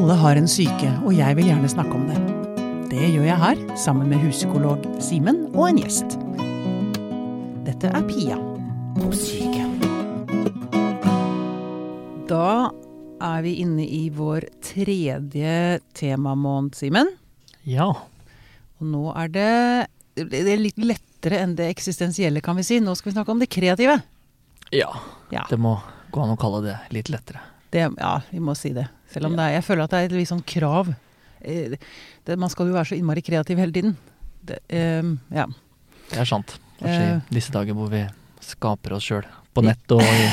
Alle har en syke, og jeg vil gjerne snakke om det. Det gjør jeg her, sammen med huspsykolog Simen og en gjest. Dette er Pia om syke. Da er vi inne i vår tredje temamåned, Simen. Ja. Og nå er det, det er litt lettere enn det eksistensielle, kan vi si. Nå skal vi snakke om det kreative. Ja. Ja. Det må gå an å kalle det litt lettere. Det, ja, vi må si det. Selv om det er, jeg føler at det er et litt sånn krav. Eh, Det, man skal jo være så innmari kreativ hele tiden. Det, eh, ja. Det er sant. Kanskje Eh. i disse dager hvor vi skaper oss sjøl på nett og i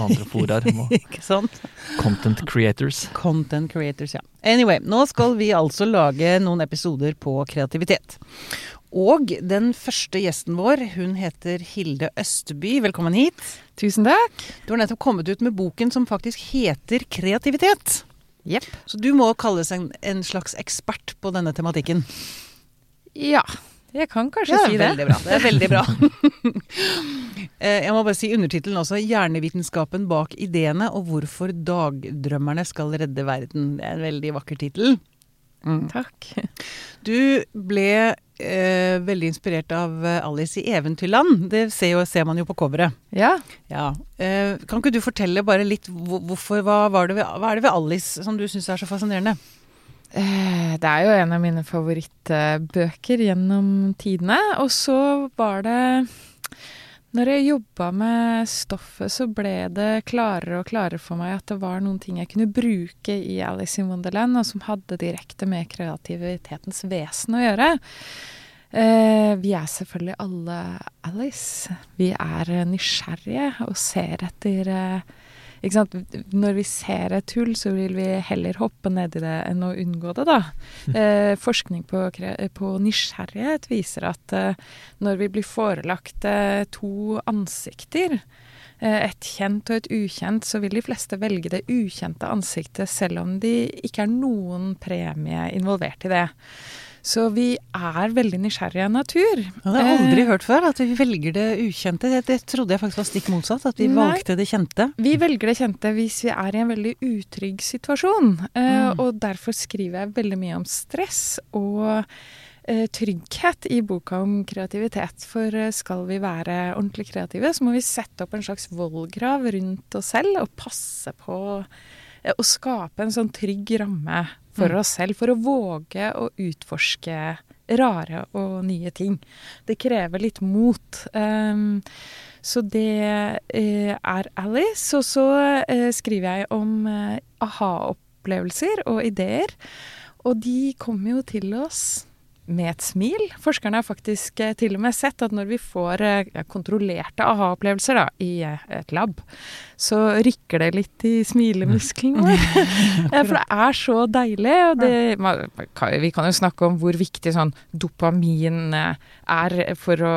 andre foraer. Ikke sant? Content creators. Content creators, ja. Anyway, nå skal vi altså lage noen episoder på kreativitet. Og den første gjesten vår, hun heter Hilde Østeby. Velkommen hit. Tusen takk. Du har nettopp kommet ut med boken som faktisk heter Kreativitet. Jepp. Så du må kalles en, en slags ekspert på denne tematikken. Ja, jeg kan kanskje Ja, si det. Veldig bra. Det er veldig bra. Eh, Jeg må bare si undertittelen også. 'Hjernevitenskapen bak ideene og hvorfor dagdrømmerne skal redde verden'. Det er en veldig vakker tittel. Mm. Takk. Du ble eh, veldig inspirert av eh, Alice i Eventyrland. Det ser, jo, ser man jo på coveret. Ja. Ja. Eh, kan ikke du fortelle bare litt hvorfor, hva, var det ved, hva er det ved Alice som du syns er så fascinerende? Eh, Det er jo en av mine favorittbøker gjennom tidene. Og så var det Når jeg jobba med stoffet, så ble det klarere og klarere for meg at det var noen ting jeg kunne bruke i Alice in Wonderland, og som hadde direkte med kreativitetens vesen å gjøre. Eh, vi er selvfølgelig alle Alice. Vi er nysgjerrige og ser etter eh? Når vi ser et hull, så vil vi heller hoppe ned i det enn å unngå det, da. Eh, forskning på, på nysgjerrighet viser at eh, når vi blir forelagt eh, to ansikter, eh, et kjent og et ukjent, så vil de fleste velge det ukjente ansiktet, selv om de ikke er noen premie involvert i det. Så vi er veldig nysgjerrige av natur. Ja, det har jeg aldri Eh, hørt før, at vi velger det ukjente. Det, det trodde jeg faktisk var stikk motsatt, at vi Nei. valgte det kjente. Vi velger det kjente hvis vi er i en veldig utrygg situasjon. Eh, Mm. Og derfor skriver jeg veldig mye om stress og eh, trygghet i boka om kreativitet. For skal vi være ordentlig kreative, så må vi sette opp en slags vollgrav rundt oss selv og passe på å skape en sånn trygg ramme for Mm. oss selv. For å våge å utforske rare og nye ting. Det krever litt mot. Um, så det uh, er Alice. Og så uh, skriver jeg om uh, aha-opplevelser og ideer. Og de kommer jo til oss med et smil. Forskerne har faktisk eh, til og med sett at når vi får eh, kontrollerte aha-opplevelser i eh, et lab, så rykker det litt i smilemuskelen vår. Eh, For det er så deilig. Og det, vi kan jo snakke om hvor viktig sånn dopamin er for å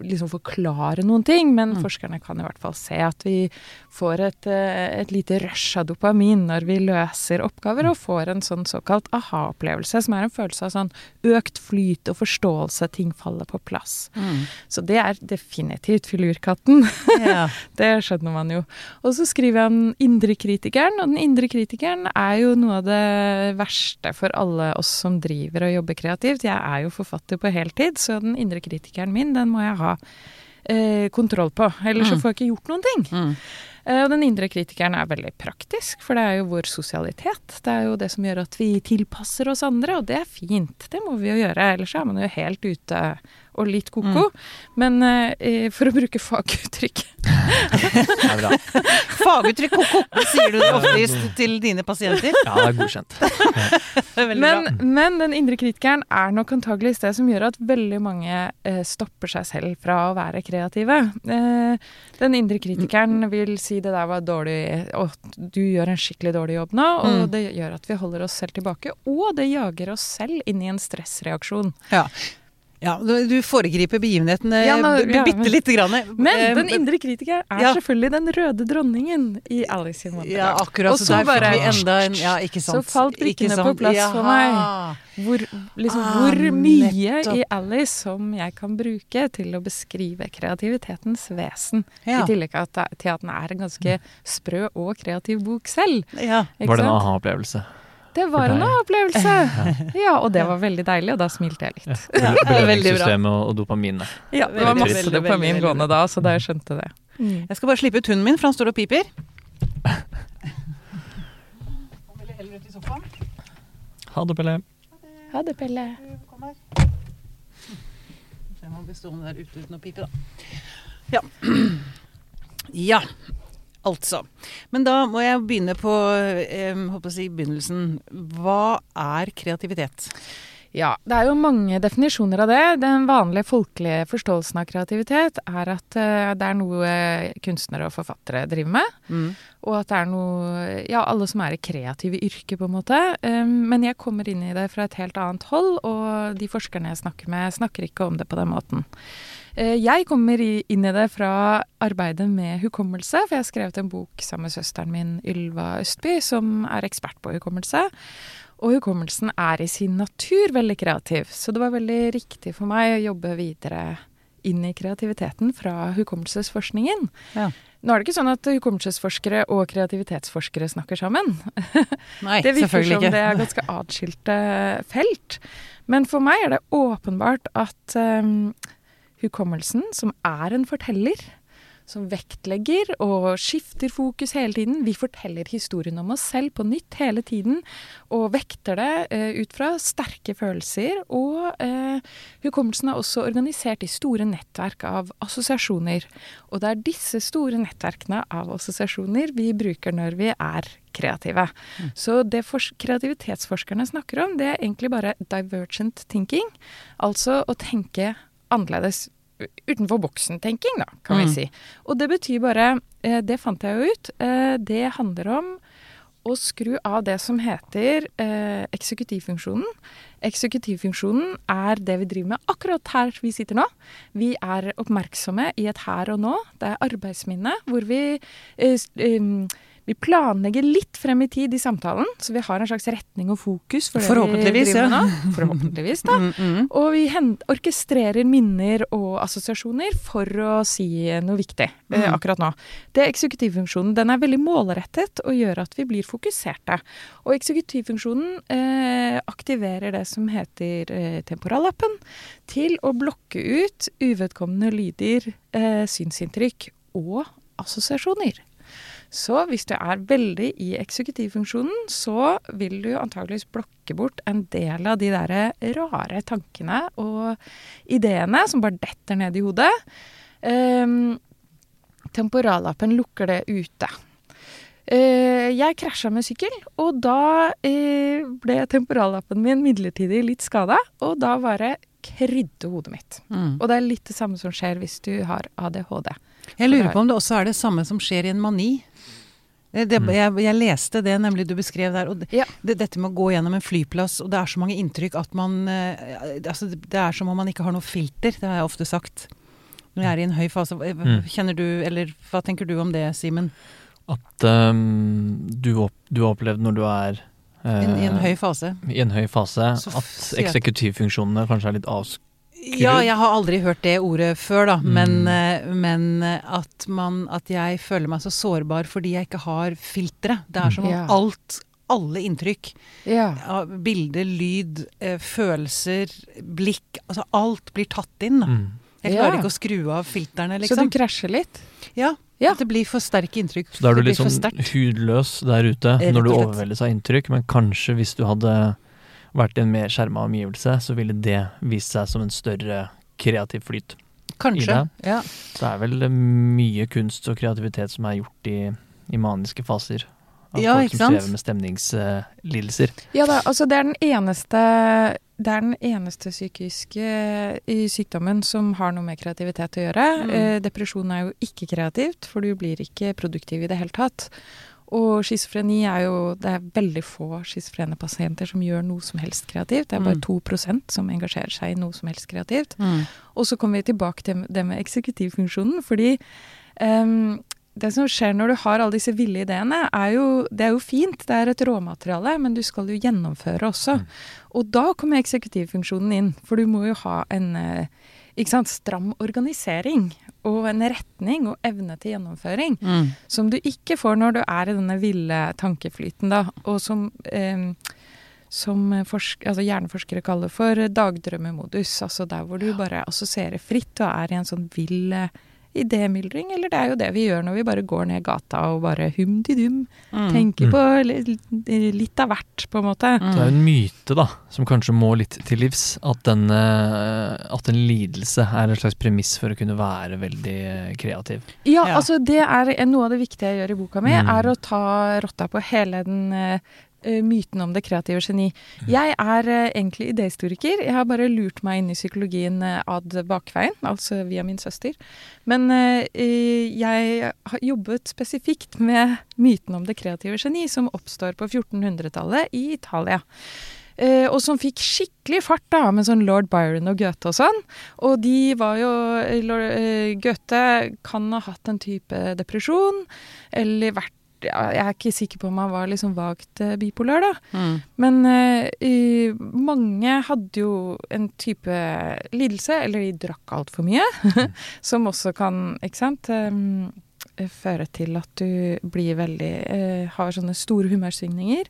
liksom forklare noen ting, men Mm. forskerne kan i hvert fall se at vi får et, et lite rush av dopamin når vi løser oppgaver og får en sånn såkalt aha-opplevelse, som er en følelse av sånn økt flyt og forståelse, ting faller på plass. Så det er definitivt filurkatten. Ja. Det skjønner man jo. Og så skriver jeg den indre kritikeren, og den indre kritikeren er jo noe av det verste for alle oss som driver og jobber kreativt. Jeg er jo forfatter på heltid, så den indre kritikeren min, den må jeg ha eh, kontroll på. Ellers så Mm. får jeg ikke gjort noen ting. Mm. Eh, Og den indre kritikeren er veldig praktisk, for det er jo vår sosialitet. Det er jo det som gjør at vi tilpasser oss andre, og det er fint. Det må vi jo gjøre, ellers er man jo helt ute og litt koko. Mm. Men eh, for å bruke faguttrykk Det er bra. Faguttrykk ko-ko, sier du det ofte til dine pasienter? Ja, det er godkjent. Det er Men, bra. men den indre kritikeren er nok antageligvis det som gjør at veldig mange eh, stopper seg selv fra å være kreative. Eh, den indre kritikeren vil si det der var dårlig, og du gjør en skikkelig dårlig jobb nå, og Mm. det gjør at vi holder oss selv tilbake, og det jager oss selv inn i en stressreaksjon. Ja. Ja, du foregriper begivenhetene Ja, b- b- ja, bitte lite grann. Men Eh, den indre kritiker er ja. selvfølgelig den røde dronningen i Alice in Ja, akkurat. Og Så så der fikk bare- vi enda en Ja, ikke sant. Så falt brikkene på plass for meg. Hvor, liksom, Ah, hvor mye nettopp. i Alice som jeg kan bruke til å beskrive kreativitetens vesen. Ja. I tillegg til at den er en ganske sprø og kreativ bok selv. Ja. Ikke Var det en aha-opplevelse? Det var en opplevelse! Ja, og det var veldig deilig, og da smilte jeg litt. Ja, det veldig bra. Belønningssystemet og, og dopaminet. Ja, det var masse veldig, dopamin veldig, gående da, så da jeg skjønte det. Jeg skal bare slippe ut hunden min, for han står og piper. Han. Ha det, Pelle. Ha det, Pelle. Kom her. Så jeg må bli stående der ute uten å pipe, da. Ja. Ja, altså. Men da må jeg begynne på eh, håper å si begynnelsen. Hva er kreativitet? Ja, det er jo mange definisjoner av det. Den vanlige folkelige forståelsen av kreativitet er at uh, det er noe kunstnere og forfattere driver med. Mm. Og at det er noe Ja, alle som er i kreative yrker, på en måte. Um, men jeg kommer inn i det fra et helt annet hold, og de forskerne jeg snakker med, snakker ikke om det på den måten. Eh, Jeg kommer inn i det fra arbeidet med hukommelse, for jeg har skrevet en bok sammen med søsteren min Ylva Østby, som er ekspert på hukommelse. Og hukommelsen er i sin natur veldig kreativ, så det var veldig riktig for meg å jobbe videre inn i kreativiteten fra hukommelsesforskningen. Ja. Nå er det ikke sånn at hukommelsesforskere og kreativitetsforskere snakker sammen. Nei, Det virker som ikke. det er ganske atskilte felt. Men for meg er det åpenbart at um, hukommelsen, som er en forteller, som vektlegger og skifter fokus hele tiden. Vi forteller historien om oss selv på nytt hele tiden, og vekter det eh, ut fra sterke følelser. Og eh, hukommelsen er også organisert i store nettverk av assosiasjoner. Og det er disse store nettverkene av assosiasjoner vi bruker når vi er kreative. Så det kreativitetsforskerne snakker om, det er egentlig bare divergent thinking. Altså å tenke annerledes. Utenfor boksen-tenking, da, kan Mm. vi si. Og det betyr bare eh, Det fant jeg jo ut. Eh, det handler om å skru av det som heter eh, eksekutivfunksjonen. Eksekutivfunksjonen er det vi driver med akkurat her vi sitter nå. Vi er oppmerksomme i et her og nå. Det er arbeidsminne hvor vi vi planlegger litt frem i tid i samtalen, så vi har en slags retning og fokus for Forhåpentligvis, ja. Forhåpentligvis, da. Mm, mm. Og vi orkestrerer minner og assosiasjoner for å si noe viktig eh, Mm. akkurat nå. Det er eksekutivfunksjonen. Den er veldig målrettet og gjør at vi blir fokuserte. Og eksekutivfunksjonen eh, aktiverer det som heter eh, temporallappen til å blokke ut uvedkommende lyder, eh, synsinntrykk og assosiasjoner. Så hvis du er veldig i eksekutivfunksjonen, så vil du antageligvis blokke bort en del av de derre rare tankene og ideene som bare detter ned i hodet. Um, temporallappen lukker det ute. Uh, jeg krasja med sykkel, og da uh, ble temporallappen min midlertidig litt skada, og da bare krydde hodet mitt. Mm. Og det er litt det samme som skjer hvis du har ADHD. Jeg lurer på om det også er det samme som skjer i en mani. Eh, Det, Mm. jeg, jeg leste det nemlig du beskrev der. og det, Ja. det, Dette med å gå gjennom en flyplass, og det er så mange inntrykk at man eh, altså, Det er som om man ikke har noe filter, det har jeg ofte sagt. Når jeg er i en høy fase. Eh, Mm. Kjenner du, eller hva tenker du om det, Simen? At um, du, du har opplevd når du er eh, I en høy fase? i en høy fase, at eksekutivfunksjonene kanskje er litt avsk... Ja, jeg har aldri hørt det ordet før, da. Men, Mm. eh, men eh, at, man, at jeg føler meg så sårbar fordi jeg ikke har filtre. Det er som om yeah. alt, alle inntrykk Yeah. bilde, lyd, eh, følelser, blikk Altså alt blir tatt inn. Da. Mm. Jeg klarer yeah. ikke å skru av filterne, Så du liksom. krasjer litt? Ja, Ja. Det blir for sterke inntrykk. Så da er du litt sånn hudløs der ute når du overveldes av inntrykk, men kanskje hvis du hadde vært i en mer skjerma omgivelse, så ville det vist seg som en større kreativ flyt. Kanskje. det. Ja. Det er vel mye kunst og kreativitet som er gjort i, i maniske faser. Av Ja, folk som strever med stemningslidelser. Ja da, altså det er den eneste det er den eneste psykiske i sykdommen som har noe med kreativitet å gjøre. Mm. Eh, depresjon er jo ikke kreativt, for du blir ikke produktiv i det hele tatt. Og schizofreni er jo Det er veldig få schizofrene pasienter som gjør noe som helst kreativt. Det er bare Mm. 2 som engasjerer seg i noe som helst kreativt. Mm. Og så kommer vi tilbake til det med eksekutivfunksjonen, fordi um, det som skjer når du har alle disse ville ideene, er jo, det er jo fint, det er et råmateriale, men du skal jo gjennomføre også. Mm. Og da kommer eksekutivfunksjonen inn, for du må jo ha en eh, ikke sant, stram organisering og en retning og evne til gjennomføring, Mm. som du ikke får når du er i denne ville tankeflyten, da, og som eh, som forsk altså hjerneforskere kaller for dagdrømmemodus. Altså der hvor du bare assosierer fritt og er i en sånn vill eh, idémyldring. Eller det er jo det vi gjør når vi bare går ned gata og bare hum-di-dum. Mm. Tenker Mm. på litt av hvert, på en måte. Mm. Det er jo en myte, da, som kanskje må litt til livs. At, den, eh, at en lidelse er en slags premiss for å kunne være veldig kreativ. Ja, Ja. altså det er noe av det viktige jeg gjør i boka mi, Mm. er å ta rotta på hele den eh, myten om det kreative geni. Jeg er eh, egentlig idéhistoriker. Jeg har bare lurt meg inn i psykologien eh, ad bakveien, altså via min søster. Men eh, eh, jeg har jobbet spesifikt med myten om det kreative geni, som oppstår på 1400-tallet i Italia. Eh, og som fikk skikkelig fart da, med sånn lord Byron og Goethe og sånn. Og de var jo eh, lord, eh, Goethe kan ha hatt en type depresjon, eller vært Jeg er ikke sikker på om han var liksom vagt eh, bipolar, da. Mm. Men i- mange hadde jo en type lidelse, eller de drakk altfor mye, som også kan, ikke sant eh, føre til at du blir veldig eh, Har sånne store humørsvingninger.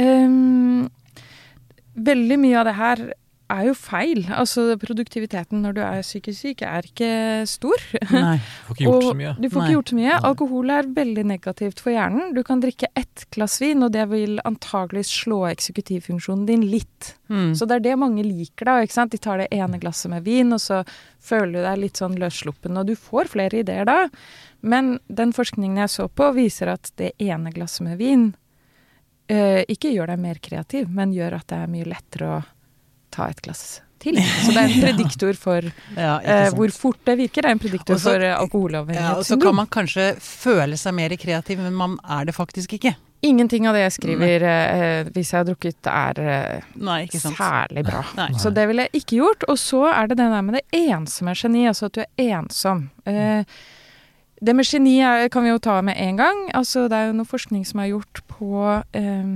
Em, veldig mye av det her er jo feil. Altså produktiviteten når du er psykisk syk er ikke stor. Nei. Får ikke gjort Og så mye. Du får Nei. ikke gjort så mye. Alkohol er veldig negativt for hjernen. Du kan drikke ett glass vin, og det vil antagelig slå eksekutivfunksjonen din litt. Mm. Så det er det mange liker, da. ikke sant? De tar det ene glasset med vin, og så føler du deg litt sånn løssluppen. Og du får flere ideer da. Men den forskningen jeg så på, viser at det ene glasset med vin eh, ikke gjør deg mer kreativ, men gjør at det er mye lettere å ta et glass til. Så det er en prediktor for ja, eh, hvor fort det virker. Det er en prediktor også, for alkoholavhengighet. ja, og så kan man kanskje føle seg mer kreativ, men man er det faktisk ikke. Ingenting av det jeg skriver eh, hvis jeg har drukket, er eh, Nei, ikke sant. særlig bra. Nei. Så det ville jeg ikke gjort. Og så er det det der med det ensomme geni, altså at du er ensom. Eh, det med geni kan vi jo ta med en gang. Altså, det er jo noe forskning som er gjort på eh,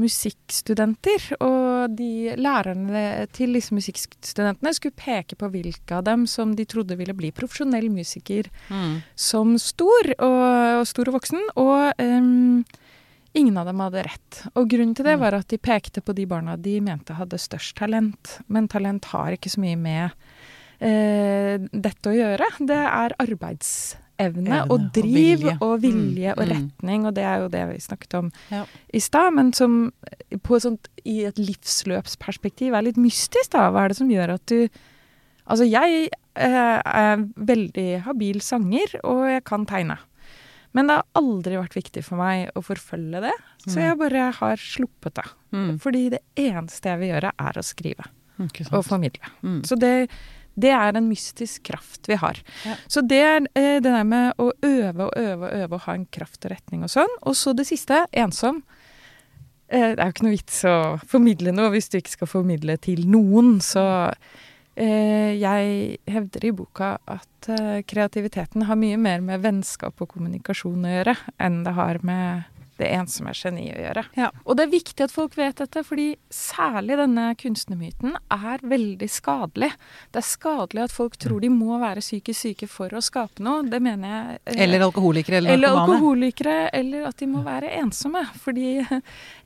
musikkstudenter. Og de lærerne til disse musikkstudentene skulle peke på hvilke av dem som de trodde ville bli profesjonell musiker Mm. som stor og, og stor og voksen, og um, ingen av dem hadde rett. Og grunnen til det Mm. var at de pekte på de barna de mente hadde størst talent. Men talent har ikke så mye med uh, dette å gjøre. Det er arbeidsevne Evne og og driv vilje. og vilje Mm, og mm. retning, og det er jo det vi snakket om Ja. i stad, men som på et sånt, i et livsløpsperspektiv er litt mystisk, da. Hva er det som gjør at du Altså, jeg eh, er veldig habil sanger, og jeg kan tegne. Men det har aldri vært viktig for meg å forfølge det, så Mm. jeg bare har sluppet det. Mm. Fordi det eneste jeg vil gjøre, er å skrive og formidle. Mm. Så det, det er en mystisk kraft vi har. Ja. Så det er eh, det der med å øve og øve og øve og ha en kraft og retning og sånn. Og så det siste, ensom. Eh, det er jo ikke noe vits å formidle noe hvis du ikke skal formidle til noen. Så eh, jeg hevder i boka at eh, kreativiteten har mye mer med vennskap og kommunikasjon å gjøre enn det har med det ensomme geni å gjøre. Ja. Og det er viktig at folk vet dette, fordi særlig denne kunstnermyten er veldig skadelig. Det er skadelig at folk tror de må være psykisk syke for å skape noe. Det mener jeg. eh, Eller alkoholikere eller eller alkoholikere, eller at de må være ensomme. Fordi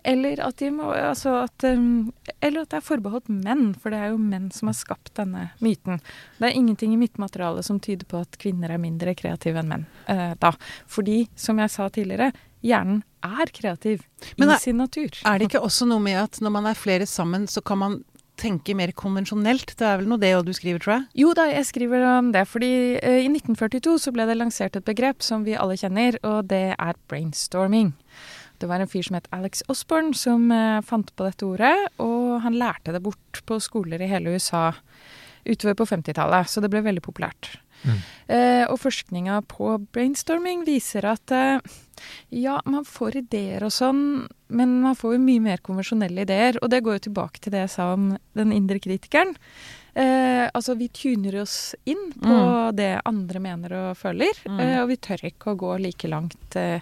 Eller at de må Altså at um, Eller at det er forbeholdt menn, for det er jo menn som har skapt denne myten. Det er ingenting i mitt materiale som tyder på at kvinner er mindre kreative enn menn eh, da. Fordi, som jeg sa tidligere, hjernen er kreativ Men i er- sin natur. Er det ikke også noe med at når man er flere sammen, så kan man tenke mer konvensjonelt? Det er vel noe det du skriver, tror jeg? Jo da, jeg skriver om det. fordi eh, i 1942 så ble det lansert et begrep som vi alle kjenner, og det er brainstorming. Det var en fyr som het Alex Osborne som eh, fant på dette ordet, og han lærte det bort på skoler i hele USA utover på 50-tallet, så det ble veldig populært. Mm. Eh, og forskninga på brainstorming viser at eh, ja, man får ideer og sånn, men man får jo mye mer konvensjonelle ideer. Og det går jo tilbake til det jeg sa om den indre kritikeren. Eh, altså, vi tuner oss inn på Mm. det andre mener og føler, Mm. eh, og vi tør ikke å gå like langt eh,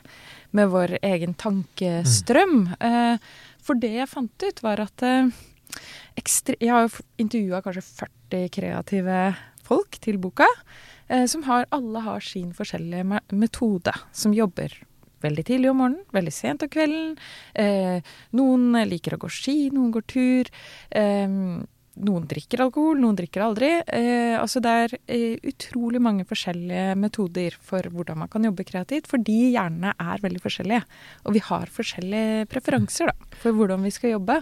med vår egen tankestrøm. Eh, for det jeg fant ut, var at Jeg har jo intervjua kanskje 40 kreative folk til boka, eh, som har, alle har sin forskjellige metode, som jobber veldig tidlig om morgenen, veldig sent om kvelden. Eh, noen liker å gå ski, noen går tur. Eh, noen drikker alkohol, noen drikker aldri. Eh, altså det er eh, utrolig mange forskjellige metoder for hvordan man kan jobbe kreativt, fordi hjernene er veldig forskjellige. Og vi har forskjellige preferanser da, for hvordan vi skal jobbe.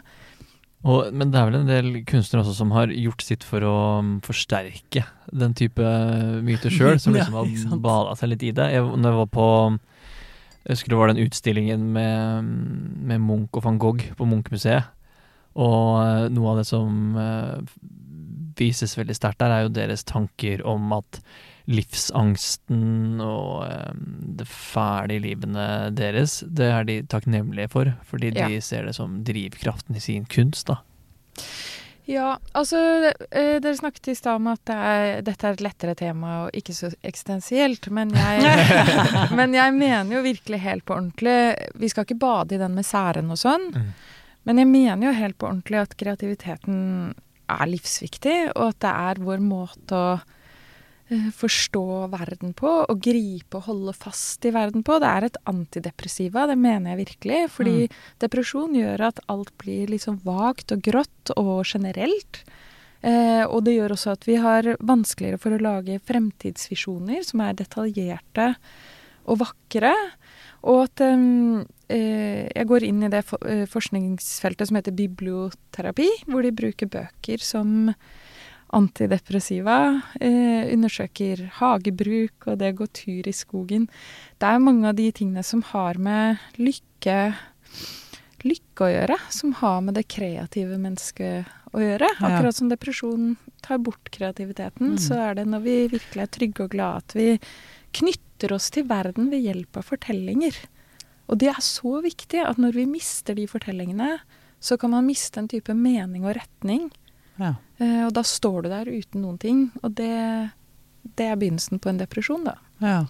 Og, men det er vel en del kunstnere også som har gjort sitt for å um, forsterke den type myter sjøl, som liksom har bada seg litt i det. Jeg, når jeg var på Jeg husker det var den utstillingen med, med Munch og van Gogh på Munch-museet. Og eh, noe av det som eh, vises veldig sterkt der, er jo deres tanker om at livsangsten og eh, det fæle i livene deres, det er de takknemlige for, fordi de Ja. ser det som drivkraften i sin kunst, da. Ja, altså eh, Dere snakket i stad om at det er, dette er et lettere tema og ikke så eksistensielt. Men jeg, men jeg mener jo virkelig helt på ordentlig Vi skal ikke bade i den med særen og sånn. Mm. Men jeg mener jo helt på ordentlig at kreativiteten er livsviktig, og at det er vår måte å forstå verden på, og gripe og holde fast i verden på. Det er et antidepressiva, det mener jeg virkelig. Fordi depresjon gjør at alt blir liksom vagt og grått og generelt. Eh, og det gjør også at vi har vanskeligere for å lage fremtidsvisjoner som er detaljerte og vakre. Og at um, eh, jeg går inn i det for, eh, forskningsfeltet som heter biblioterapi, hvor de bruker bøker som antidepressiva. Eh, undersøker hagebruk og det å gå tur i skogen. Det er mange av de tingene som har med lykke lykke å gjøre, som har med det kreative mennesket å gjøre. Ja. Akkurat som depresjon tar bort kreativiteten, Mm. så er det når vi virkelig er trygge og glade at vi knytter oss til verden ved hjelp av fortellinger. Og det er så viktig at når vi mister de fortellingene, så kan man miste en type mening og retning. Ja. Eh, og da står du der uten noen ting. Og det, det er begynnelsen på en depresjon, da. Ja.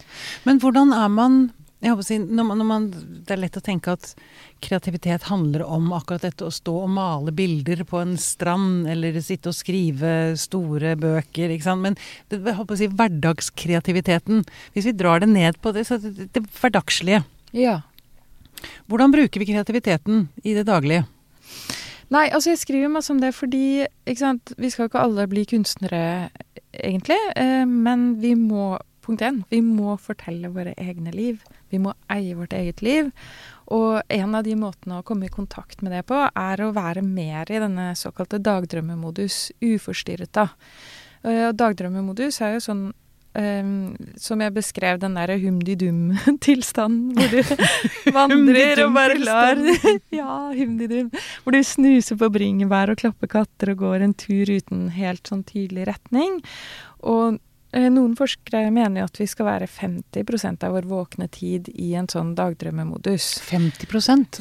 Men hvordan er man jeg håper å si, når man, når man, Det er lett å tenke at kreativitet handler om akkurat dette å stå og male bilder på en strand, eller sitte og skrive store bøker. ikke sant? Men det, jeg håper å si, hverdagskreativiteten, hvis vi drar det ned på det, så det, det hverdagslige Ja. Hvordan bruker vi kreativiteten i det daglige? Nei, altså jeg skriver masse om det fordi ikke sant, vi skal ikke alle bli kunstnere, egentlig. Eh, men vi må, punkt én, vi må fortelle våre egne liv. Vi må eie vårt eget liv. Og en av de måtene å komme i kontakt med det på, er å være mer i denne såkalte dagdrømmemodus, uforstyrret da. Eh, Og dagdrømmemodus er jo sånn Um, som jeg beskrev, den derre humdi-dum-tilstanden, hvor du vandrer og bare lar Ja, humdi-dum. Hvor du snuser på bringebær og klapper katter og går en tur uten helt sånn tydelig retning. Og noen forskere mener jo at vi skal være 50% av vår våkne tid i en sånn dagdrømmemodus. 50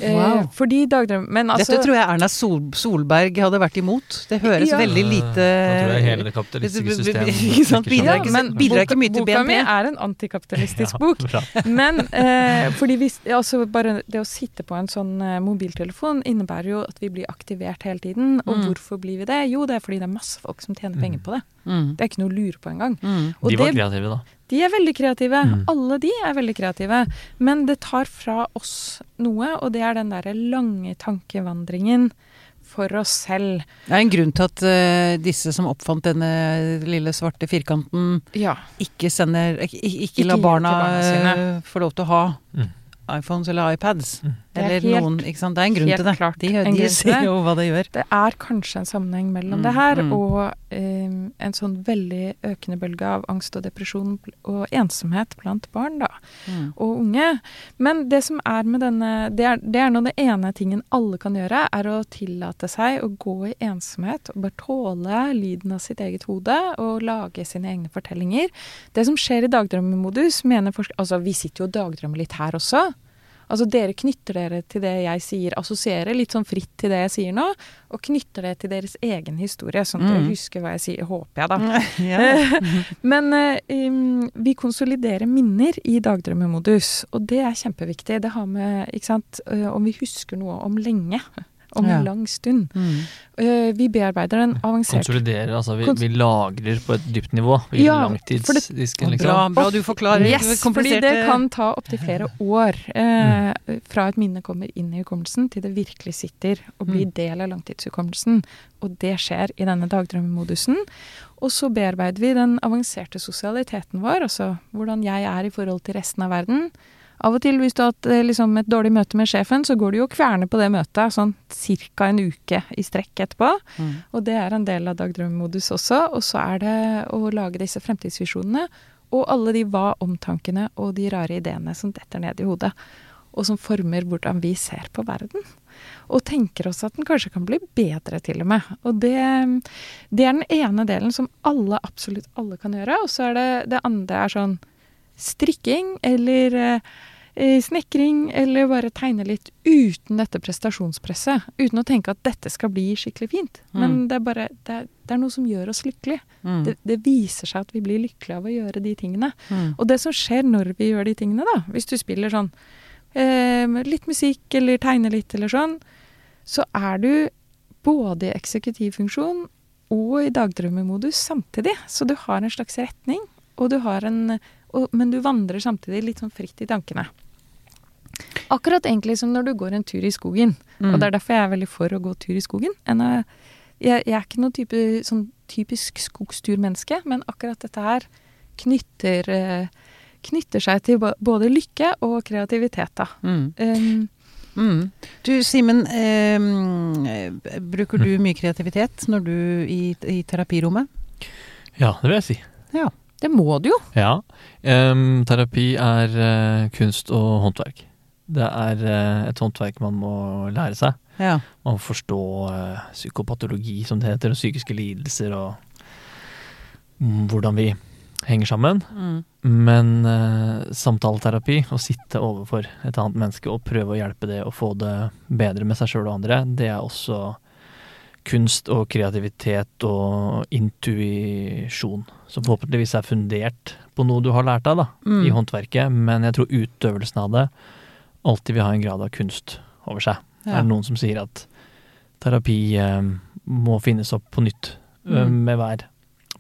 Eh, Wow. fordi dagdrømme... Men altså Dette tror jeg Erna Sol Solberg hadde vært imot. Det høres Ja. veldig lite Da tror jeg hele det kapitalistiske system Ikke sant, knekker bidrar sammen. ikke- men bidrar ikke mye til boka mi er en antikapitalistisk Ja, bok. Men eh, fordi vi, altså bare det å sitte på en sånn eh, mobiltelefon innebærer jo at vi blir aktivert hele tiden. Og Mm. hvorfor blir vi det? Jo, det er fordi det er masse folk som tjener penger på det. Mm. Det er ikke noe å lure på engang. Mm. Og De var det- kreative, da. De er veldig kreative. Mm. Alle de er veldig kreative. Men det tar fra oss noe, og det er den derre lange tankevandringen for oss selv. Det er en grunn til at uh, disse som oppfant denne lille svarte firkanten, Ja. ikke sender Ikke, ikke, Ikke la barna, barna eh, få lov til å ha Mm. iPhones eller iPads. Mm. Er Eller helt- noen Ikke sant. Det er en grunn til det. klart De, de, de det. jo hva det gjør. Det er kanskje en sammenheng mellom Mm, det her mm. og um, en sånn veldig økende bølge av angst og depresjon og ensomhet blant barn da, Mm. og unge. Men det som er med denne Det er, det er nå det ene tingen alle kan gjøre, er å tillate seg å gå i ensomhet og bare tåle lyden av sitt eget hode og lage sine egne fortellinger. Det som skjer i dagdrømmemodus, mener forskere Altså, vi sitter jo og dagdrømmer litt her også. Altså Dere knytter dere til det jeg sier, assosierer litt sånn fritt til det jeg sier nå, og knytter det til deres egen historie, sånn at Mm. dere husker hva jeg sier, håper jeg da. ja. Men eh, um, vi konsoliderer minner i dagdrømmemodus, og det er kjempeviktig. Det har med, ikke sant, om vi husker noe om lenge, om Ja. en lang stund. Mm. Uh, vi bearbeider den avansert Konsoliderer, altså. Vi, Kons- vi lagrer på et dypt nivå. I Ja, for langtidsdisken, liksom. Bra, bra du forklarer Yes, fordi det kan ta opptil flere år eh, fra et minne kommer inn i hukommelsen til det virkelig sitter og blir Mm. del av langtidshukommelsen. Og det skjer i denne dagdrømmemodusen. Og så bearbeider vi den avanserte sosialiteten vår, altså hvordan jeg er i forhold til resten av verden. Av og til hvis du har hatt eh, liksom, et dårlig møte med sjefen, så går du jo og kverner på det møtet sånn ca. en uke i strekk etterpå. Mm. Og det er en del av dagdrømmemodus også. Og så er det å lage disse fremtidsvisjonene og alle de hva-omtankene og de rare ideene som detter ned i hodet. Og som former hvordan vi ser på verden. Og tenker også at den kanskje kan bli bedre, til og med. Og det, det er den ene delen som alle, absolutt alle kan gjøre. Og så er det det andre er sånn strikking eller eh, eh, snekring, eller bare tegne litt uten dette prestasjonspresset. Uten å tenke at dette skal bli skikkelig fint. Men Mm. det er bare det er, det er noe som gjør oss lykkelige. Mm. Det, det viser seg at vi blir lykkelige av å gjøre de tingene. Mm. Og det som skjer når vi gjør de tingene, da, hvis du spiller sånn eh, litt musikk eller tegner litt eller sånn, så er du både i eksekutivfunksjon og i dagdrømmemodus samtidig. Så du har en slags retning, og du har en og, Men du vandrer samtidig litt sånn fritt i tankene. Akkurat egentlig som når du går en tur i skogen. Mm. Og det er derfor jeg er veldig for å gå tur i skogen. En av, jeg, jeg er ikke noe type, sånn typisk skogsturmenneske, men akkurat dette her knytter, eh, knytter seg til både lykke og kreativitet, da. Mm. Um, Mm. Du Simen, eh, bruker du mye kreativitet når du i, i terapirommet? Ja, det vil jeg si. Ja. Det må du jo. Ja. Um, terapi er uh, kunst og håndverk. Det er uh, et håndverk man må lære seg. Ja. Man må forstå uh, psykopatologi, som det heter, og psykiske lidelser, og um, hvordan vi henger sammen. Mm. Men samtaleterapi, å sitte overfor et annet menneske og prøve å hjelpe det og få det bedre med seg sjøl og andre, det er også kunst og kreativitet og intuisjon. Som forhåpentligvis er fundert på noe du har lært av da, Mm. i håndverket. Men jeg tror utøvelsen av det alltid vil ha en grad av kunst over seg. Ja. Er det noen som sier at terapi eh, må finnes opp på nytt eh, Mm. med hver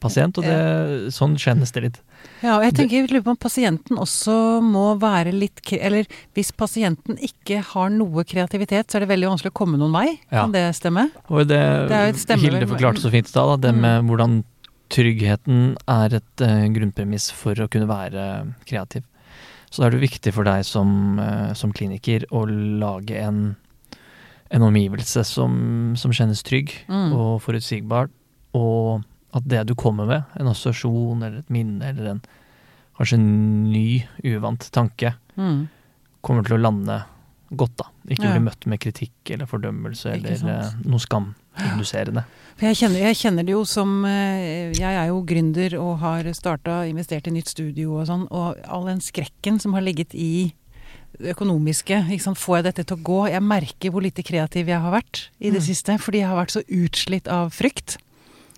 pasient, og det, sånn kjennes det litt. Ja, og jeg tenker jeg lurer på om pasienten også må være litt Eller hvis pasienten ikke har noe kreativitet, så er det veldig vanskelig å komme noen vei. Ja. Kan det stemme? Og det, Det er stemme- Hilde forklarte så fint i stad, det Mm. med hvordan tryggheten er et uh, grunnpremiss for å kunne være kreativ. Så da er det viktig for deg som, uh, som kliniker å lage en, en omgivelse som, som kjennes trygg Mm. og forutsigbar, og at det du kommer med, en assosiasjon eller et minne eller en kanskje en ny, uvant tanke, Mm. kommer til å lande godt, da. Ikke Ja. bli møtt med kritikk eller fordømmelse eller eh, noe skaminduserende. Jeg kjenner, jeg kjenner det jo som eh, Jeg er jo gründer og har starta, investert i nytt studio og sånn, og all den skrekken som har ligget i det økonomiske. Får jeg dette til å gå? Jeg merker hvor lite kreativ jeg har vært i det Mm. siste, fordi jeg har vært så utslitt av frykt.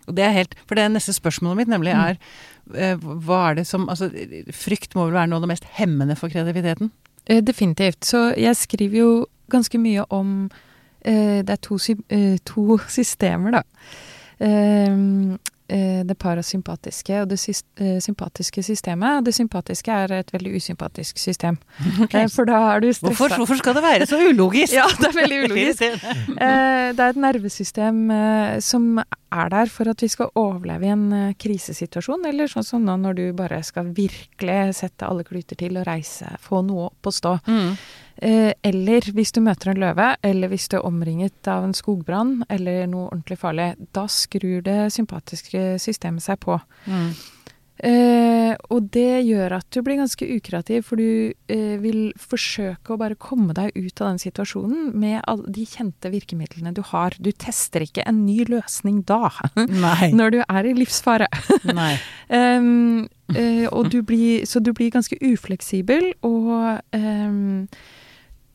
Og det er helt, For det neste spørsmålet mitt nemlig Mm. er mm. hva er det som altså Frykt må vel være noe av det mest hemmende for kreativiteten? Eh, Definitivt. Så jeg skriver jo ganske mye om eh, Det er to, to systemer, da. Eh, eh, det parasympatiske og det eh, sympatiske systemet. Og det sympatiske er et veldig usympatisk system. Okay. for da er du stressa. Hvorfor, hvorfor skal det være så ulogisk? Ja, det er veldig ulogisk. Eh, det er et nervesystem eh, som er der for at vi skal overleve i en eh, krisesituasjon, eller sånn som nå når du bare skal virkelig sette alle kluter til og reise, få noe opp og stå. Mm. Eh, eller hvis du møter en løve, eller hvis du er omringet av en skogbrann eller noe ordentlig farlig. Da skrur det sympatiske systemet seg på. Mm. Eh, og det gjør at du blir ganske ukreativ, for du eh, vil forsøke å bare komme deg ut av den situasjonen med de kjente virkemidlene du har. Du tester ikke en ny løsning da, når du er i livsfare. Em, eh, du blir, så du blir ganske ufleksibel, og em,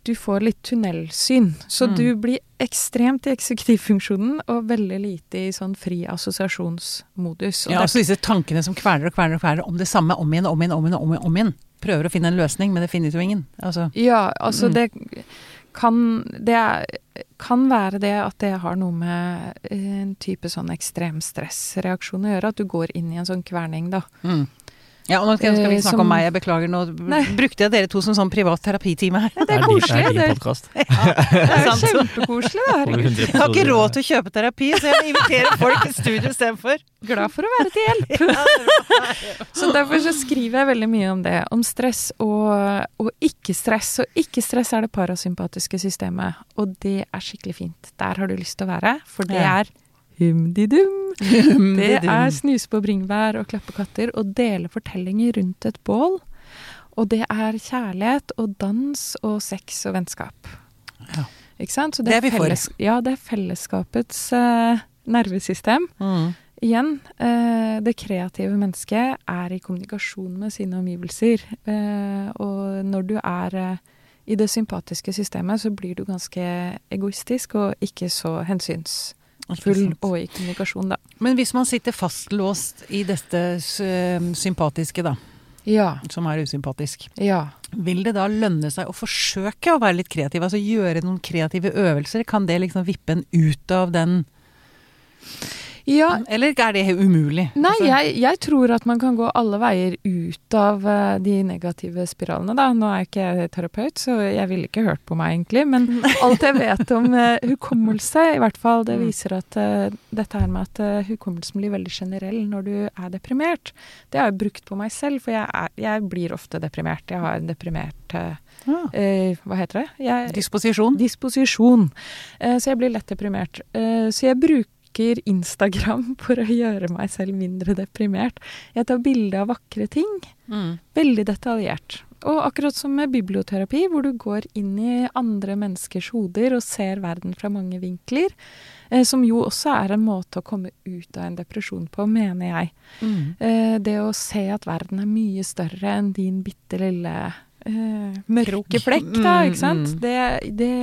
du får litt tunnelsyn. Så Mm. du blir ekstremt i eksekutivfunksjonen og veldig lite i sånn fri assosiasjonsmodus. Og Ja, altså disse tankene som kveler og kveler og kveler om det samme om igjen, om igjen, om igjen, om igjen. Om igjen. Prøver å finne en løsning, men det finner jo ingen. Altså, Ja, altså Mm. det kan Det er, kan være det at det har noe med eh, en type sånn ekstrem stressreaksjon å gjøre. At du går inn i en sånn kverning, da. Mm. Ja, og nå skal, vi Eh, snakke som- om meg, jeg beklager. Nå Nei. brukte jeg dere to som sånn privat terapitime her. Ja, det er koselig. Det er Det er, ja, det er kjempekoselig. det her. Jeg har ikke råd til å kjøpe terapi, så jeg må invitere folk i studio istedenfor. Glad for å være til hjelp. Så derfor så skriver jeg veldig mye om det. Om stress og, og ikke-stress. Og ikke-stress er det parasympatiske systemet, og det er skikkelig fint. Der har du lyst til å være, for det er humdidum. Det er snuse på bringebær og klappe katter og dele fortellinger rundt et bål. Og det er kjærlighet og dans og sex og vennskap. Ja. Ikke sant? Så Det er vi for. felles, Ja, det er fellesskapets uh, nervesystem. Mm. Igjen, eh, det kreative mennesket er i kommunikasjon med sine omgivelser. Eh, og når du er i det sympatiske systemet, så blir du ganske egoistisk og ikke så hensynsfull Sant. og i kommunikasjon, da. Men hvis man sitter fastlåst i dette sympatiske, da, Ja. som er usympatisk, Ja. vil det da lønne seg å forsøke å være litt kreativ? Altså gjøre noen kreative øvelser? Kan det liksom vippe en ut av den ja. Eller er det umulig? Nei, Altså, jeg, jeg tror at man kan gå alle veier ut av eh, de negative spiralene, da. Nå er ikke jeg terapeut, så jeg ville ikke hørt på meg, egentlig. Men alt jeg vet om uh, hukommelse, i hvert fall, det Mm. viser at uh, dette her med at uh, hukommelsen blir veldig generell når du er deprimert, det har jeg brukt på meg selv, for jeg, er, jeg blir ofte deprimert. Jeg har en deprimert ja. eh, Hva heter det? Jeg, Disposisjon? disposisjon. Så jeg blir lett deprimert. Så jeg bruker Instagram for å gjøre meg selv mindre deprimert. Jeg tar bilde av vakre ting. Mm. Veldig detaljert. Og akkurat som med biblioterapi, hvor du går inn i andre menneskers hoder og ser verden fra mange vinkler, eh, som jo også er en måte å komme ut av en depresjon på, mener jeg. Mm. Eh, det å se at verden er mye større enn din bitte lille eh, mørke flekk, da, ikke sant. mm. Det, det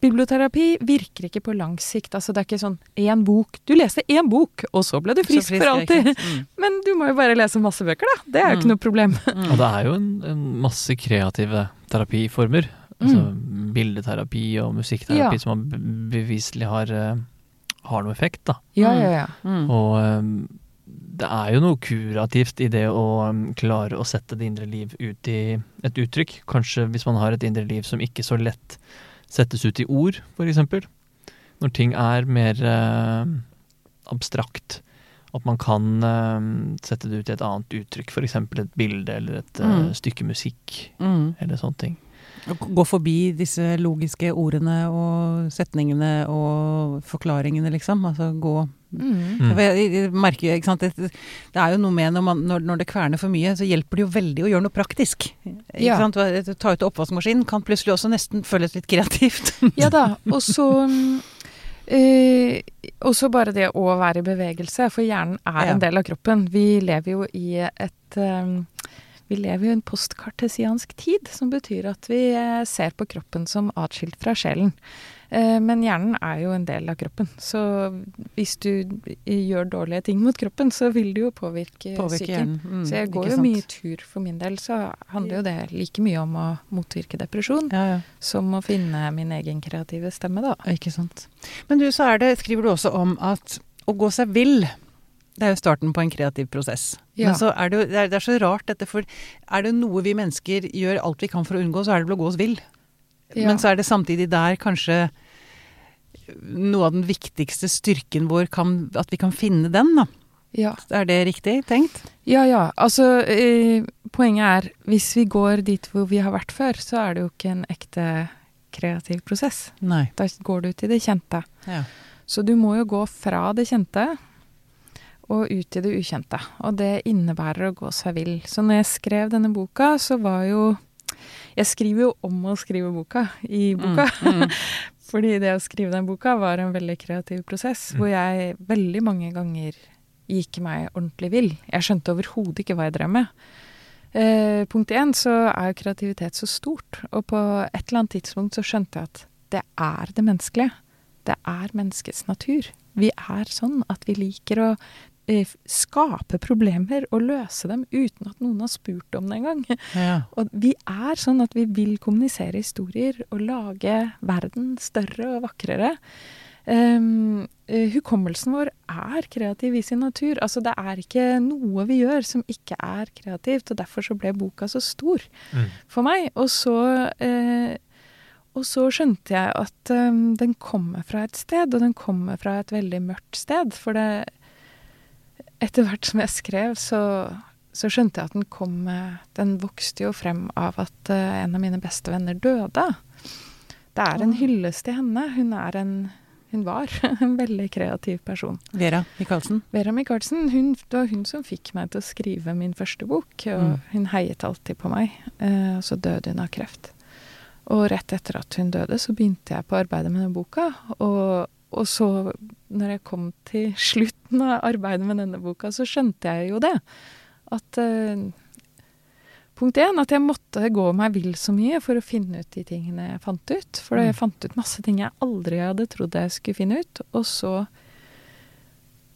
Biblioterapi virker ikke på lang sikt. Altså, det er ikke sånn én bok Du leste én bok, og så ble du frisk frisk, for alltid. Mm. Men du må jo bare lese masse bøker, da. Det er jo Mm. ikke noe problem. Og det er jo en, en masse kreative terapiformer. Altså bildeterapi og musikkterapi Mm. Ja. som har beviselig har, eh, har noe effekt, da. Ja, ja, ja. Mm. Og eh, det er jo noe kurativt i det å eh, klare å sette det indre liv ut i et uttrykk. Kanskje hvis man har et indre liv som ikke så lett settes ut i ord, f.eks. Når ting er mer eh, abstrakt. At man kan eh, sette det ut i et annet uttrykk, f.eks. et bilde eller et eh, Mm. stykke musikk. Mm. Eller sånne ting. Gå forbi disse logiske ordene og setningene og forklaringene, liksom. Altså gå Mm. Jeg, jeg merker sant, det, det er jo noe med når, man, når, når det kverner for mye, så hjelper det jo veldig å gjøre noe praktisk. Ja. Ta ut oppvaskmaskinen kan plutselig også nesten føles litt kreativt. Ja da. Og så øh, bare det å være i bevegelse, for hjernen er Ja. en del av kroppen. Vi lever jo i et øh, vi lever jo i en postkartesiansk tid, som betyr at vi eh, ser på kroppen som atskilt fra sjelen. Eh, Men hjernen er jo en del av kroppen, så hvis du gjør dårlige ting mot kroppen, så vil det jo påvirke, Påvirke psyken. Mm, Så jeg går jo mye tur for min del, så handler jo det like mye om å motvirke depresjon Ja, ja. som å finne min egen kreative stemme, da. Ikke sant. Men du, så er det, skriver du også om at å gå seg vill, det er jo starten på en kreativ prosess. Ja. Men så er det jo det er, det er så rart dette, for er det noe vi mennesker gjør alt vi kan for å unngå, så er det vel å gå oss vill. Ja. Men så er det samtidig der kanskje noe av den viktigste styrken vår kan At vi kan finne den, da. Ja, Er det riktig tenkt? ja. ja. Altså, eh, poenget er hvis vi går dit hvor vi har vært før, så er det jo ikke en ekte kreativ prosess. Nei. Da går du ut i det kjente. Ja. Så du må jo gå fra det kjente og ut i det ukjente. Og det innebærer å gå seg vill. Så når jeg skrev denne boka, så var jo Jeg skriver jo om å skrive boka i boka. Mm, mm. Fordi det å skrive den boka var en veldig kreativ prosess, Mm. hvor jeg veldig mange ganger gikk meg ordentlig vill. Jeg skjønte overhodet ikke hva jeg drev med. Eh, punkt én så er jo kreativitet så stort, og på et eller annet tidspunkt så skjønte jeg at det er det menneskelige. Det er menneskets natur. Vi er sånn at vi liker å skape problemer og løse dem uten at noen har spurt om det engang. Ja. Og vi er sånn at vi vil kommunisere historier og lage verden større og vakrere. Um, eh, hukommelsen vår er kreativ i sin natur. Altså Det er ikke noe vi gjør som ikke er kreativt, og derfor så ble boka så stor Mm. for meg. Og så, uh, og så skjønte jeg at um, den kommer fra et sted, og den kommer fra et veldig mørkt sted. For det Etter hvert som jeg skrev, så, så skjønte jeg at den kom eh, Den vokste jo frem av at eh, en av mine beste venner døde. Det er en hyllest til henne. Hun er en Hun var en veldig kreativ person. Vera Michaelsen. Vera Michaelsen, hun, det var hun som fikk meg til å skrive min første bok. Og Mm. hun heiet alltid på meg. Eh, og så døde hun av kreft. Og rett etter at hun døde, så begynte jeg på arbeidet med den boka. Og, og så, når jeg kom til slutten av arbeidet med denne boka, så skjønte jeg jo det. At uh, Punkt én, at jeg måtte gå meg vill så mye for å finne ut de tingene jeg fant ut. For jeg Mm. fant ut masse ting jeg aldri hadde trodd jeg skulle finne ut. Og så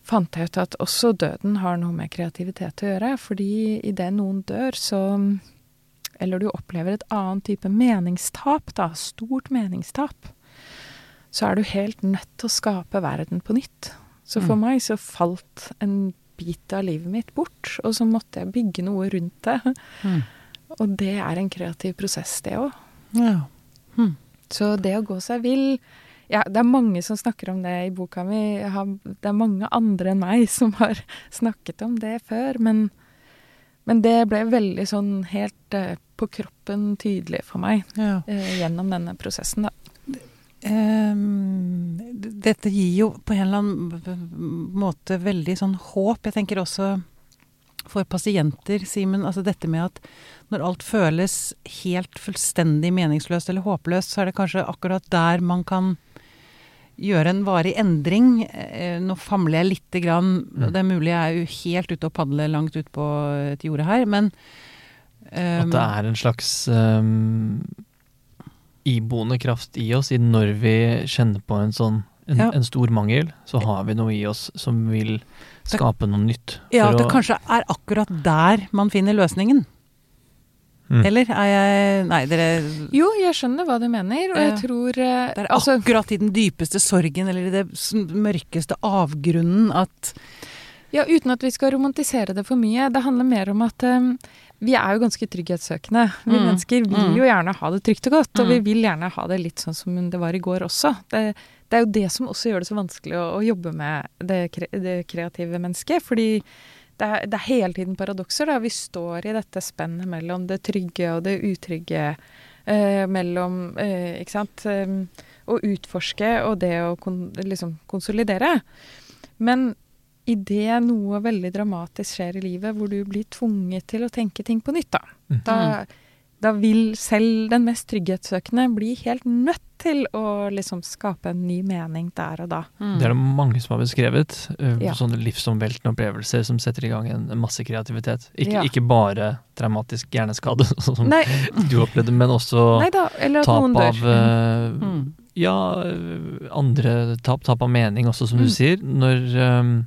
fant jeg ut at også døden har noe med kreativitet å gjøre. Fordi idet noen dør, så Eller du opplever et annet type meningstap, da, stort meningstap, så er du helt nødt til å skape verden på nytt. Så for Mm. meg så falt en bit av livet mitt bort, og så måtte jeg bygge noe rundt det. Mm. Og det er en kreativ prosess, det òg. Ja. Mm. Så det å gå seg vill ja, Det er mange som snakker om det i boka mi. Har, det er mange andre enn meg som har snakket om det før. Men, men det ble veldig sånn helt uh, på kroppen tydelig for meg ja. uh, gjennom denne prosessen, da. Ehm, dette gir jo på en eller annen måte veldig sånn håp. Jeg tenker også for pasienter, Simen. Altså dette med at når alt føles helt fullstendig meningsløst eller håpløst, så er det kanskje akkurat der man kan gjøre en varig endring. Eh, Nå famler jeg lite grann, og det er mulig jeg er jo helt ute og padler langt ut på et jorde her, men At ehm, det er en slags um, iboende kraft i oss i når vi kjenner på en sånn en, Ja. en stor mangel, så har vi noe i oss som vil skape noe nytt. Ja, at det å- kanskje er akkurat der man finner løsningen. Mm. Eller er jeg Nei, dere Jo, jeg skjønner hva du mener, og jeg tror eh, Det er altså, akkurat i den dypeste sorgen eller i det mørkeste avgrunnen at Ja, uten at vi skal romantisere det for mye. Det handler mer om at um, vi er jo ganske trygghetssøkende. Vi Mm. mennesker vil Mm. jo gjerne ha det trygt og godt, og Mm. vi vil gjerne ha det litt sånn som det var i går også. Det, det er jo det som også gjør det så vanskelig å, å jobbe med det, kre, det kreative mennesket. Fordi det er, det er hele tiden paradokser. Da. Vi står i dette spennet mellom det trygge og det utrygge. Eh, mellom eh, Ikke sant. Eh, å utforske og det å kon, liksom konsolidere. Men idet noe veldig dramatisk skjer i livet, hvor du blir tvunget til å tenke ting på nytt, da, Mm. da, da vil selv den mest trygghetssøkende bli helt nødt til å liksom skape en ny mening der og da. mm. Det er det mange som har beskrevet. uh, Ja. Sånne livsomveltende opplevelser som setter i gang en, masse kreativitet. Ikke, Ja. ikke bare traumatisk hjerneskade, som Nei, du opplevde, men også Neida, eller at tap noen dør. av uh, Mm. Ja, øh, andre tap, tap av mening også, som du Mm. sier. Når øh,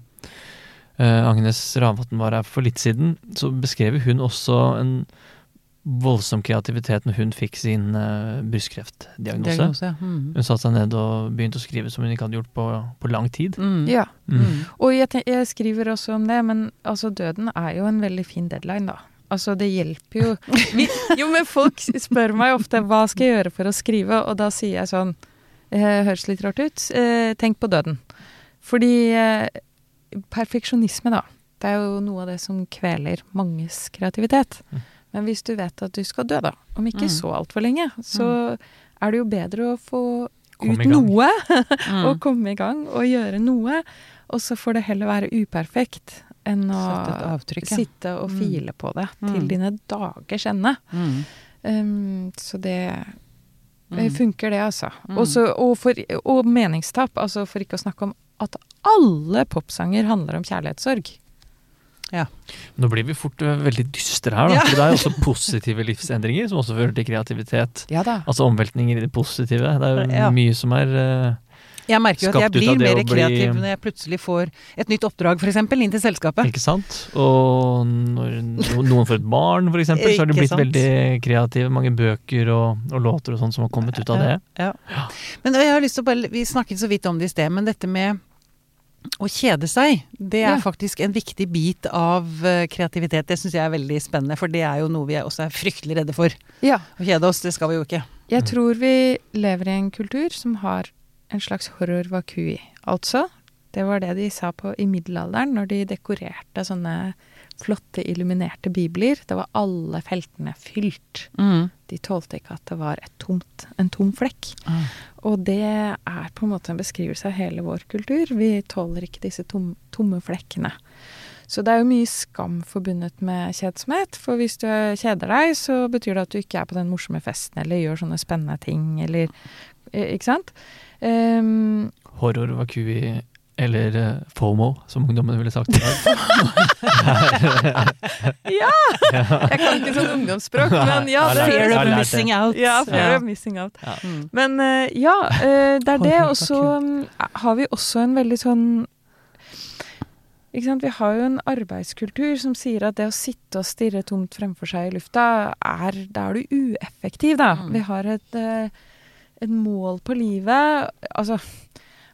Agnes Ravatn var her for litt siden, så beskrev hun også en voldsom kreativitet når hun fikk sin øh, brystkreftdiagnose. Ja. Mm. Hun satte seg ned og begynte å skrive som hun ikke hadde gjort på, på lang tid. Mm. Ja. Mm. Mm. Og jeg, ten- jeg skriver også om det, men altså døden er jo en veldig fin deadline, da. Altså det hjelper jo Vi, Jo, men folk spør meg ofte hva skal jeg gjøre for å skrive, og da sier jeg sånn eh, Høres litt rart ut. Eh, tenk på døden. Fordi eh, perfeksjonisme, da. Det er jo noe av det som kveler manges kreativitet. Mm. Men hvis du vet at du skal dø, da, om ikke Mm. så altfor lenge, så er det jo bedre å få ut noe Mm. og komme i gang og gjøre noe. Og så får det heller være uperfekt enn å avtrykk, ja. sitte og Mm. file på det Mm. til dine dagers ende. Mm. Um, så det Mm. funker, det, altså. Mm. Også, og, for, og meningstap, altså for ikke å snakke om at alle popsanger handler om kjærlighetssorg. Nå blir vi fort øh, veldig dystre her, da. Ja. For det er jo også positive livsendringer som også fører til kreativitet. Ja da. Altså omveltninger i det positive. Det er jo Ja. mye som er uh, Jeg merker jo at jeg blir mer kreativ bli- når jeg plutselig får et nytt oppdrag, f.eks., inn til selskapet. Ikke sant? Og når noen får et barn, for eksempel, så har de blitt sant? veldig kreative. Mange bøker og, og låter og sånn som har kommet ut av det. Ja. Men jeg har lyst til å bare, Vi snakket så vidt om det i sted, men dette med å kjede seg, det er Ja. faktisk en viktig bit av eh, kreativitet. Det syns jeg er veldig spennende, for det er jo noe vi også er fryktelig redde for. Ja. Å kjede oss, det skal vi jo ikke. Jeg tror vi lever i en kultur som har en slags horror vacui. Altså, det var det de sa på i middelalderen når de dekorerte sånne flotte illuminerte bibler. Det var alle feltene fylt. De tålte ikke at det var et tomt, en tom flekk. Og det er på en måte en beskrivelse av hele vår kultur. Vi tåler ikke disse tom, tomme flekkene. Så det er jo mye skam forbundet med kjedsomhet. For hvis du kjeder deg, så betyr det at du ikke er på den morsomme festen eller gjør sånne spennende ting, eller eh, Ikke sant? Um, Horror, vakui eller eh, FOMO, som ungdommen ville sagt i dag. ja! Jeg kan ikke sånn ungdomsspråk, men ja. Det, Fear of missing out. ja, fear of missing out. Men eh, ja, eh, det er det. Og så mm, har vi også en veldig sånn ikke sant? Vi har jo en arbeidskultur som sier at det å sitte og stirre tomt fremfor seg i lufta, er, da er du ueffektiv, da. Mm. Vi har et, et mål på livet. Altså,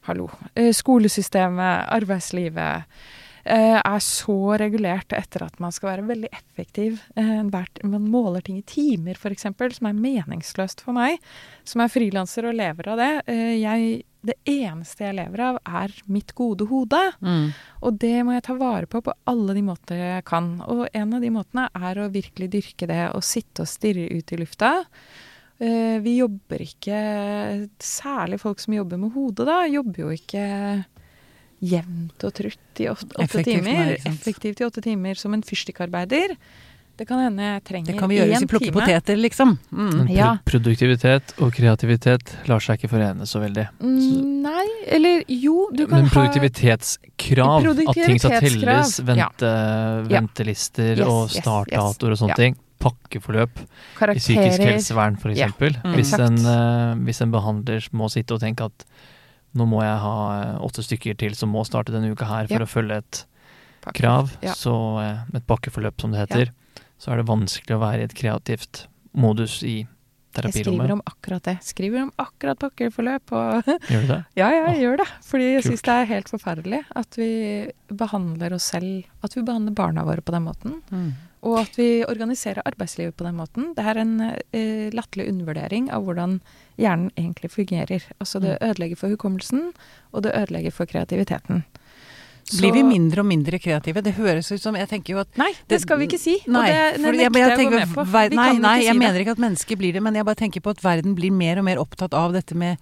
hallo. Eh, Skolesystemet, arbeidslivet eh, er så regulert etter at man skal være veldig effektiv. Eh, Man måler ting i timer, f.eks., som er meningsløst for meg, som er frilanser og lever av det. Jeg, det eneste jeg lever av, er mitt gode hode. Mm. Og det må jeg ta vare på på alle de måter jeg kan. Og en av de måtene er å virkelig dyrke det å sitte og stirre ut i lufta. Eh, vi jobber ikke Særlig folk som jobber med hodet, da, jobber jo ikke jevnt og trutt i åtte, åtte Effektivt, timer. Effektivt i åtte timer som en fyrstikkarbeider. Det kan hende jeg trenger Det kan vi gjøre hvis vi plukker time. poteter, liksom. Mm. Ja. produktivitet og kreativitet lar seg ikke forene så veldig. Så. Nei, eller jo, du kan Men produktivitetskrav, produktivitetskrav, at ting skal telles, vente, Ja. ventelister Yes, og yes, yes. og sånne Ja. ting. Pakkeforløp i psykisk karakterer. helsevern f.eks. Ja. Mm. Hvis, en, eh, hvis en behandler må sitte og tenke at nå må jeg ha eh, åtte stykker til som må starte denne uka her for Ja. å følge et Pakke. krav, Ja. så uh, et pakkeforløp som det heter, så er det vanskelig å være i et kreativt modus i Jeg skriver om akkurat det. Skriver om akkurat pakkeforløp og Gjør du det? Ja, ja, jeg gjør det. Fordi jeg syns det er helt forferdelig at vi behandler oss selv At vi behandler barna våre på den måten. Mm. Og at vi organiserer arbeidslivet på den måten. Det er en eh, latterlig undervurdering av hvordan hjernen egentlig fungerer. Altså det ødelegger for hukommelsen, og det ødelegger for kreativiteten. Så- Blir vi mindre og mindre kreative? Det høres ut som Jeg tenker jo at Nei, det skal vi ikke si. Nei, og det, nekter jeg å gå med på. ver- nei, nei, jeg si mener ikke at mennesker blir det, men jeg bare tenker på at verden blir mer og mer opptatt av dette med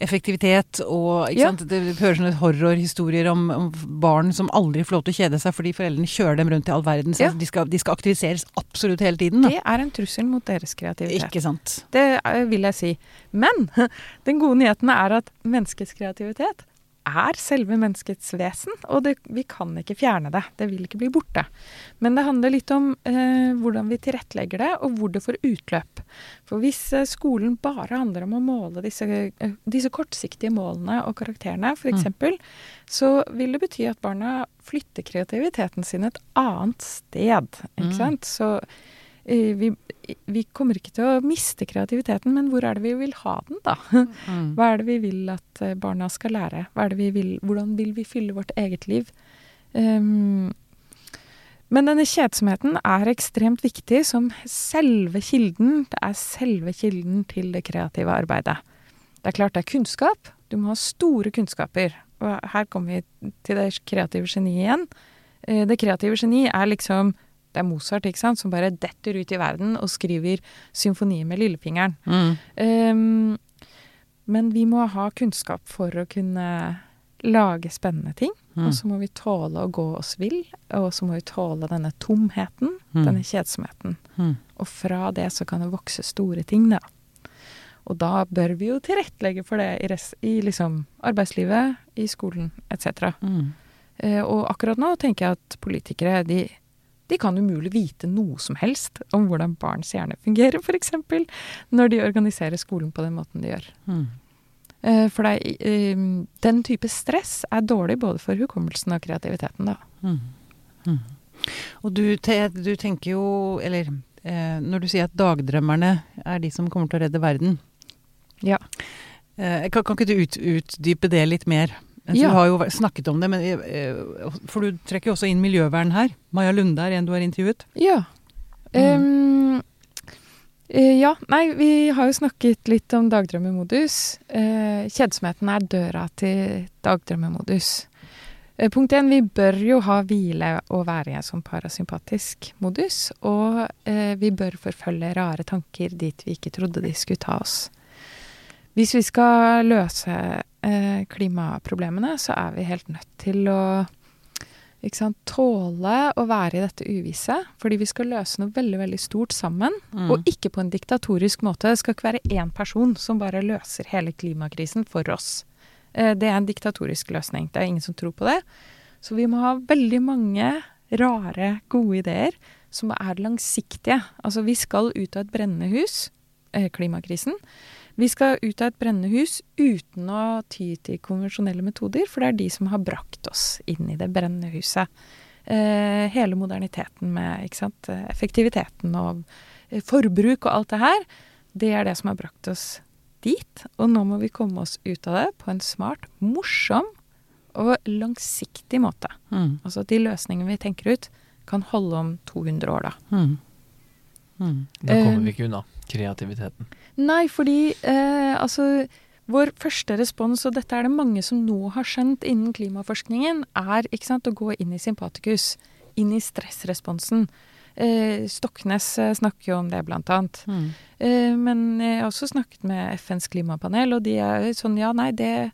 effektivitet og ikke Ja. sant? Det høres sånne horrorhistorier om, om barn som aldri får lov til å kjede seg fordi foreldrene kjører dem rundt i all verden. Så Ja. de, skal, de skal aktiviseres absolutt hele tiden. Da. Det er en trussel mot deres kreativitet. Ikke sant. Det vil jeg si. Men den gode nyheten er at menneskets kreativitet er selve menneskets vesen, og det, vi kan ikke fjerne det. Det vil ikke bli borte. Men det handler litt om eh, hvordan vi tilrettelegger det, og hvor det får utløp. For hvis eh, skolen bare handler om å måle disse, eh, disse kortsiktige målene og karakterene, f.eks., eksempel, så vil det bety at barna flytter kreativiteten sin et annet sted. Ikke Mm. sant? Så vi, vi kommer ikke til å miste kreativiteten, men hvor er det vi vil ha den, da? Mm. Hva er det vi vil at eh, barna skal lære? Er vi vil, hvordan vil vi fylle vårt eget liv? Um, men denne kjedsomheten er ekstremt viktig som selve kilden. Det er selve kilden til det kreative arbeidet. Det er klart det er kunnskap. Du må ha store kunnskaper. Og her kommer vi til det kreative geniet igjen. Eh, Det kreative geni er liksom Det er Mozart, ikke sant, som bare detter ut i verden og skriver symfoni med lillefingeren. Mm. Um, men vi må ha kunnskap for å kunne lage spennende ting. Mm. Og så må vi tåle å gå oss vill, og så må vi tåle denne tomheten, Mm. denne kjedsomheten. Mm. Og fra det så kan det vokse store ting, da. Og da bør vi jo tilrettelegge for det i, rest, i liksom arbeidslivet, i skolen etc. Mm. Eh, og akkurat nå tenker jeg at politikere de, de kan umulig vite noe som helst om hvordan barns hjerne fungerer, f.eks. når de organiserer skolen på den måten de gjør. Mm. For det, er, eh, den type stress er dårlig både for hukommelsen og kreativiteten, da. Mm. Mm. Og du, du tenker jo Eller eh, når du sier at dagdrømmerne er de som kommer til å redde verden Ja. kan, kan ikke du ut, utdype det litt mer? Altså, Ja. Du har jo snakket om det, men, eh, for du trekker jo også inn miljøvern her. Maja Lunde er en du har intervjuet. Ja. Mm. Um, ja, nei, vi har jo snakket litt om dagdrømmemodus. Uh, kjedsomheten er døra til dagdrømmemodus. Eh, punkt én, vi bør jo ha hvile og være sånn parasympatisk modus. Og eh, vi bør forfølge rare tanker dit vi ikke trodde de skulle ta oss. Hvis vi skal løse eh, klimaproblemene, så er vi helt nødt til å sant, tåle å være i dette uvisse. Fordi vi skal løse noe veldig veldig stort sammen. Mm. Og ikke på en diktatorisk måte. Det skal ikke være én person som bare løser hele klimakrisen for oss. Eh, Det er en diktatorisk løsning. Det er ingen som tror på det. Så vi må ha veldig mange rare, gode ideer som er langsiktige. Altså vi skal ut av et brennende hus, eh, klimakrisen. Vi skal ut av et brennende hus uten å ty til konvensjonelle metoder, for det er de som har brakt oss inn i det brennende huset. Eh, hele moderniteten med ikke sant, effektiviteten og eh, forbruk og alt det her, det er det som har brakt oss dit. Og nå må vi komme oss ut av det på en smart, morsom og langsiktig måte. Mm. Altså at de løsningene vi tenker ut, kan holde om 200 år, da. Mm. Mm. Da kommer Eh, vi ikke unna kreativiteten. Nei, fordi eh, altså vår første respons, og dette er det mange som nå har skjønt innen klimaforskningen, er ikke sant, å gå inn i sympatikus. Inn i stressresponsen. Eh, Stoknes eh, snakker jo om det, blant annet. Mm. Eh, men jeg har også snakket med FNs klimapanel, og de er sånn ja, nei, det,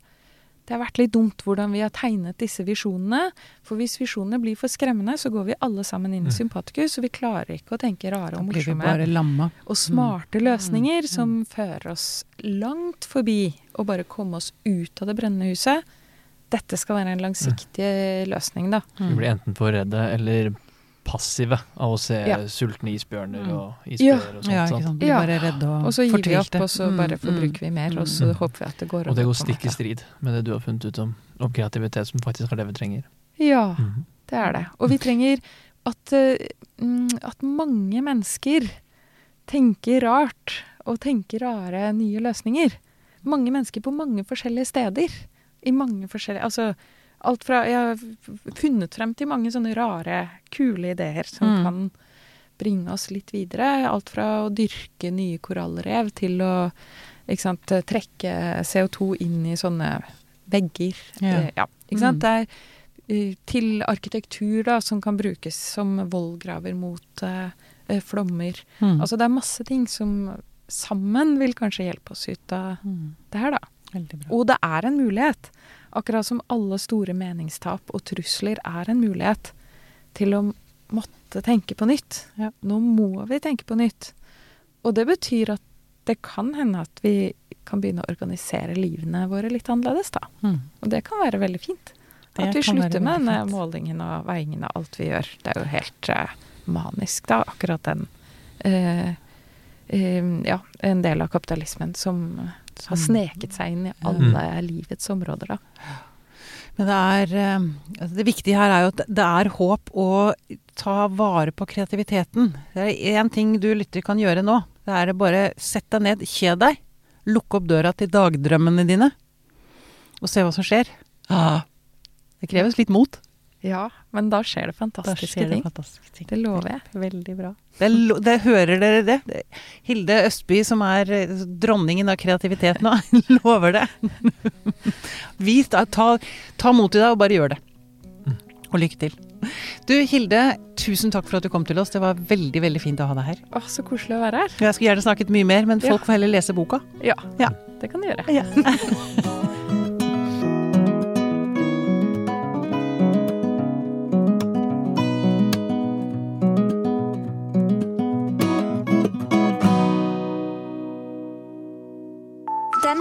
det har vært litt dumt hvordan vi har tegnet disse visjonene. For hvis visjonene blir for skremmende, så går vi alle sammen inn i Mm. sympatikus, og vi klarer ikke å tenke rare og morsomme og smarte løsninger Mm. som fører oss langt forbi å bare komme oss ut av det brennende huset. Dette skal være en langsiktig løsning, da. Vi blir enten for redde eller passive av å se Ja. sultne isbjørner Mm. og isbjørner og sånt. Ja, ikke sant? Blir bare redde og Og så gir vi opp, og så Mm, bare mm, forbruker vi mer, og så Mm. håper vi at det går over. Og det går stikk i strid med det du har funnet ut om, om kreativitet, som faktisk er det vi trenger. Ja, Mhm. det er det. Og vi trenger at, eh, mm, at mange mennesker tenker rart, og tenker rare nye løsninger. Mange mennesker på mange forskjellige steder. I mange forskjellige Altså alt fra Jeg har funnet frem til mange sånne rare, kule ideer som Mm. kan bringe oss litt videre. Alt fra å dyrke nye korallrev til å sant, trekke CO2 inn i sånne vegger. Ja. Eh, ja ikke sant? Mm. Det er eh, til arkitektur da, som kan brukes som vollgraver mot eh, flommer. Mm. Altså det er masse ting som sammen vil kanskje hjelpe oss ut av Mm. det her, da. Bra. Og det er en mulighet. Akkurat som alle store meningstap og trusler er en mulighet til å måtte tenke på nytt. Ja. Nå må vi tenke på nytt. Og det betyr at det kan hende at vi kan begynne å organisere livene våre litt annerledes, da. Mm. Og det kan være veldig fint. At vi slutter med denne målingen og veiingen av alt vi gjør. Det er jo helt uh, manisk, da, akkurat den Uh, uh, Ja, en del av kapitalismen som har sneket seg inn i alle livets områder, da. Men det er eh, altså Det viktige her er jo at det er håp å ta vare på kreativiteten. Det er én ting du lytter kan gjøre nå. Det er å bare sett deg ned, kjed deg. Lukke opp døra til dagdrømmene dine. Og se hva som skjer. Ah, det kreves litt mot. Ja, men da skjer det fantastiske skjer det ting. fantastiske ting. Det lover jeg. Veldig bra. Det, lo- det hører dere det? Hilde Østby, som er eh, dronningen av kreativitet nå, lover det. Vis, ta, ta, ta mot i deg og bare gjør det. Og lykke til. Du Hilde, tusen takk for at du kom til oss. Det var veldig veldig fint å ha deg her. Å, så koselig å være her. Jeg skulle gjerne snakket mye mer, men Ja. folk får heller lese boka. Ja, Ja. det kan de gjøre. Ja.